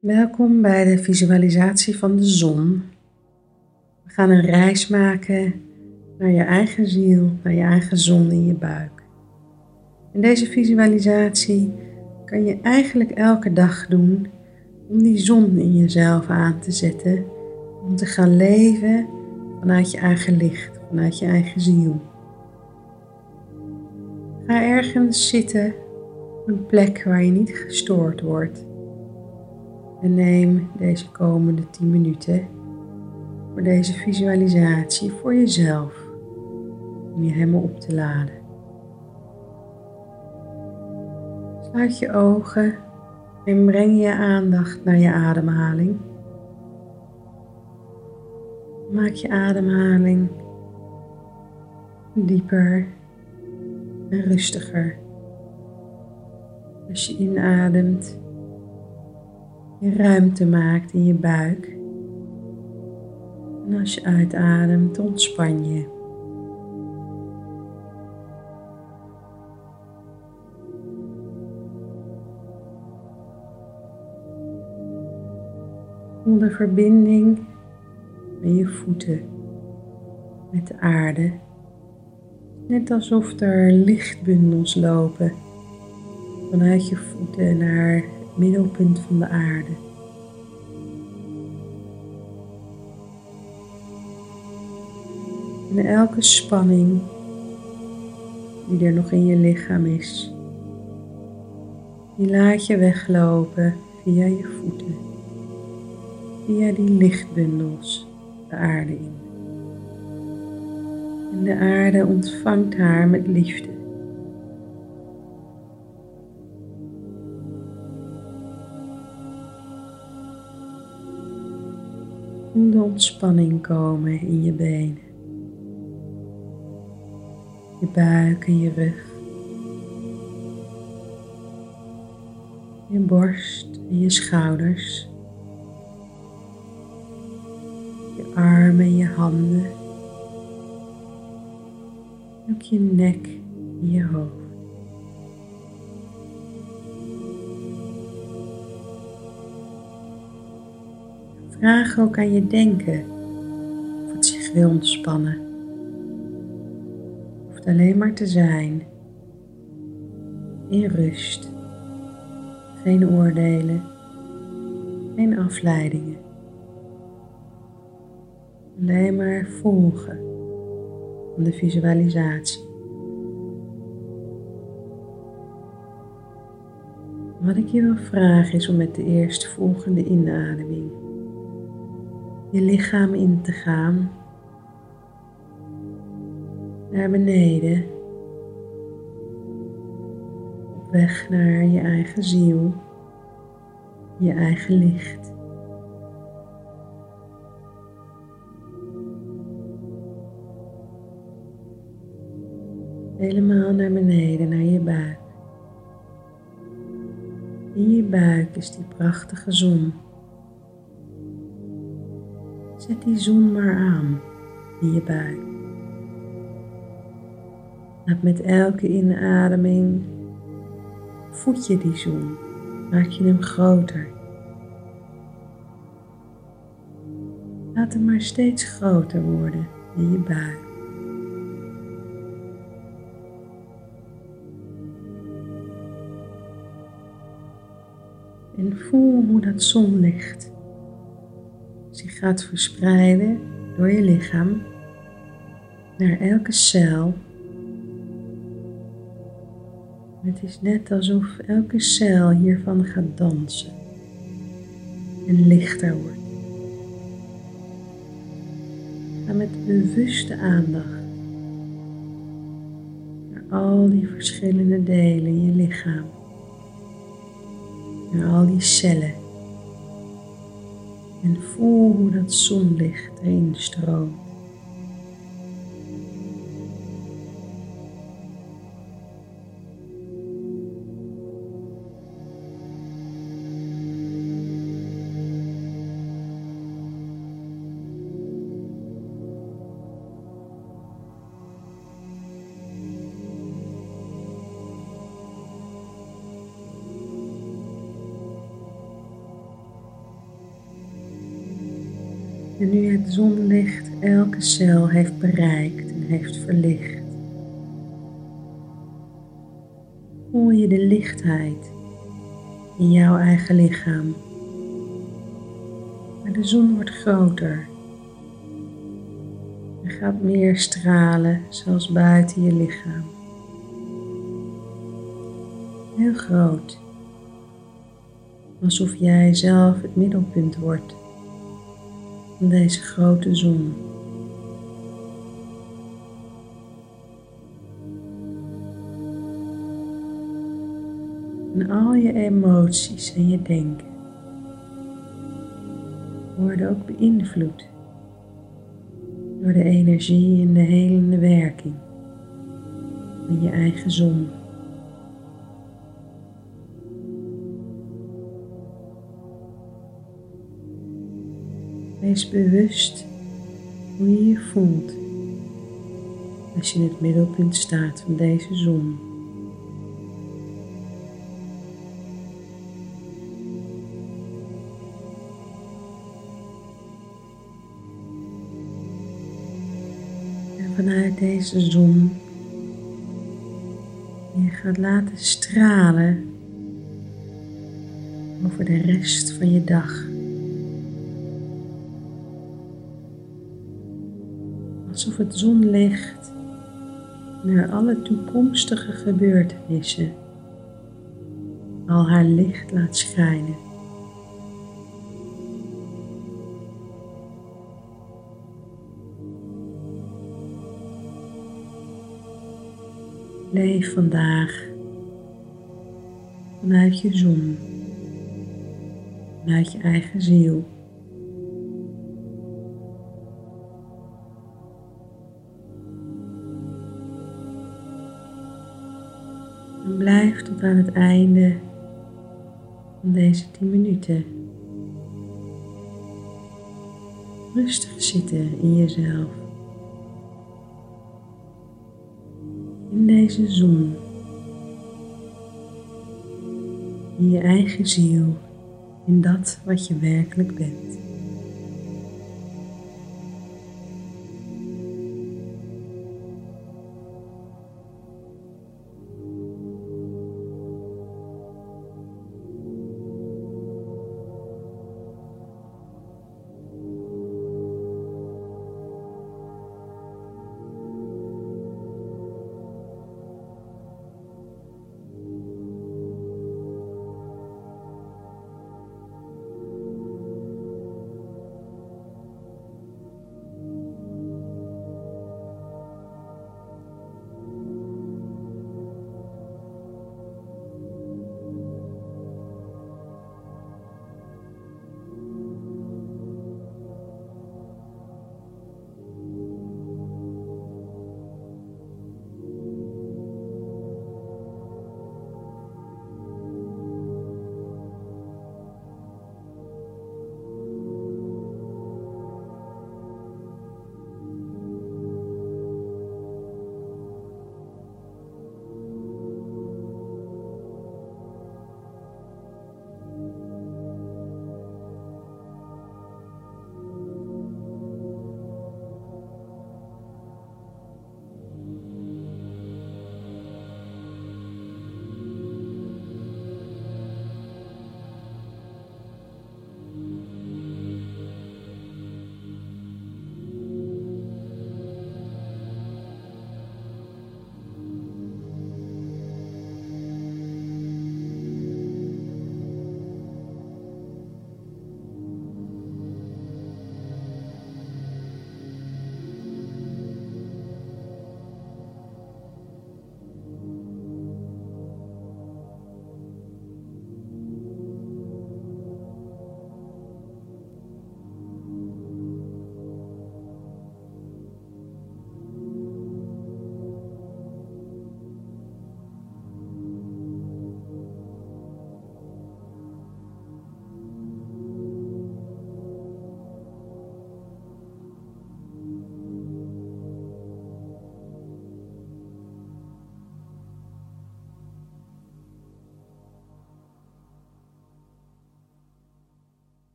Welkom bij de visualisatie van de zon. We gaan een reis maken naar je eigen ziel, naar je eigen zon in je buik. In deze visualisatie kan je eigenlijk elke dag doen om die zon in jezelf aan te zetten, om te gaan leven vanuit je eigen licht, vanuit je eigen ziel. Ga ergens zitten een plek waar je niet gestoord wordt. En neem deze komende 10 minuten voor deze visualisatie voor jezelf, om je helemaal op te laden. Sluit je ogen en breng je aandacht naar je ademhaling. Maak je ademhaling dieper en rustiger. Als je inademt, je ruimte maakt in je buik. En als je uitademt, ontspan je. Voel de verbinding met je voeten, met de aarde. Net alsof er lichtbundels lopen vanuit je voeten naar middelpunt van de aarde. En elke spanning die er nog in je lichaam is, die laat je weglopen via je voeten, via die lichtbundels de aarde in. En de aarde ontvangt haar met liefde. Voel de ontspanning komen in je benen, je buik en je rug, je borst en je schouders, je armen en je handen, ook je nek en je hoofd. Vraag ook aan je denken of het zich wil ontspannen. Het hoeft alleen maar te zijn in rust. Geen oordelen, geen afleidingen. Alleen maar volgen van de visualisatie. Wat ik je wil vragen is om met de eerste volgende inademing je lichaam in te gaan. Naar beneden. Op weg naar je eigen ziel. Je eigen licht. Helemaal naar beneden, naar je buik. In je buik is die prachtige zon. Zet die zon maar aan in je buik. Laat met elke inademing voed je die zon, maak je hem groter. Laat hem maar steeds groter worden in je buik. En voel hoe dat zonlicht zich gaat verspreiden door je lichaam naar elke cel. Het is net alsof elke cel hiervan gaat dansen en lichter wordt. Ga met bewuste aandacht naar al die verschillende delen in je lichaam, naar al die cellen. En voel hoe dat zonlicht erin stroomt. En nu het zonlicht elke cel heeft bereikt en heeft verlicht, voel je de lichtheid in jouw eigen lichaam. Maar de zon wordt groter. Er gaat meer stralen, zelfs buiten je lichaam. Heel groot. Alsof jij zelf het middelpunt wordt van deze grote zon. En al je emoties en je denken worden ook beïnvloed door de energie en de helende werking van je eigen zon. Wees bewust hoe je je voelt als je in het middelpunt staat van deze zon. En vanuit deze zon je gaat laten stralen over de rest van je dag. Alsof het zonlicht naar alle toekomstige gebeurtenissen al haar licht laat schijnen. Leef vandaag vanuit je zon, vanuit je eigen ziel. Tot aan het einde van deze 10 minuten rustig zitten in jezelf. In deze zon. In je eigen ziel. In dat wat je werkelijk bent.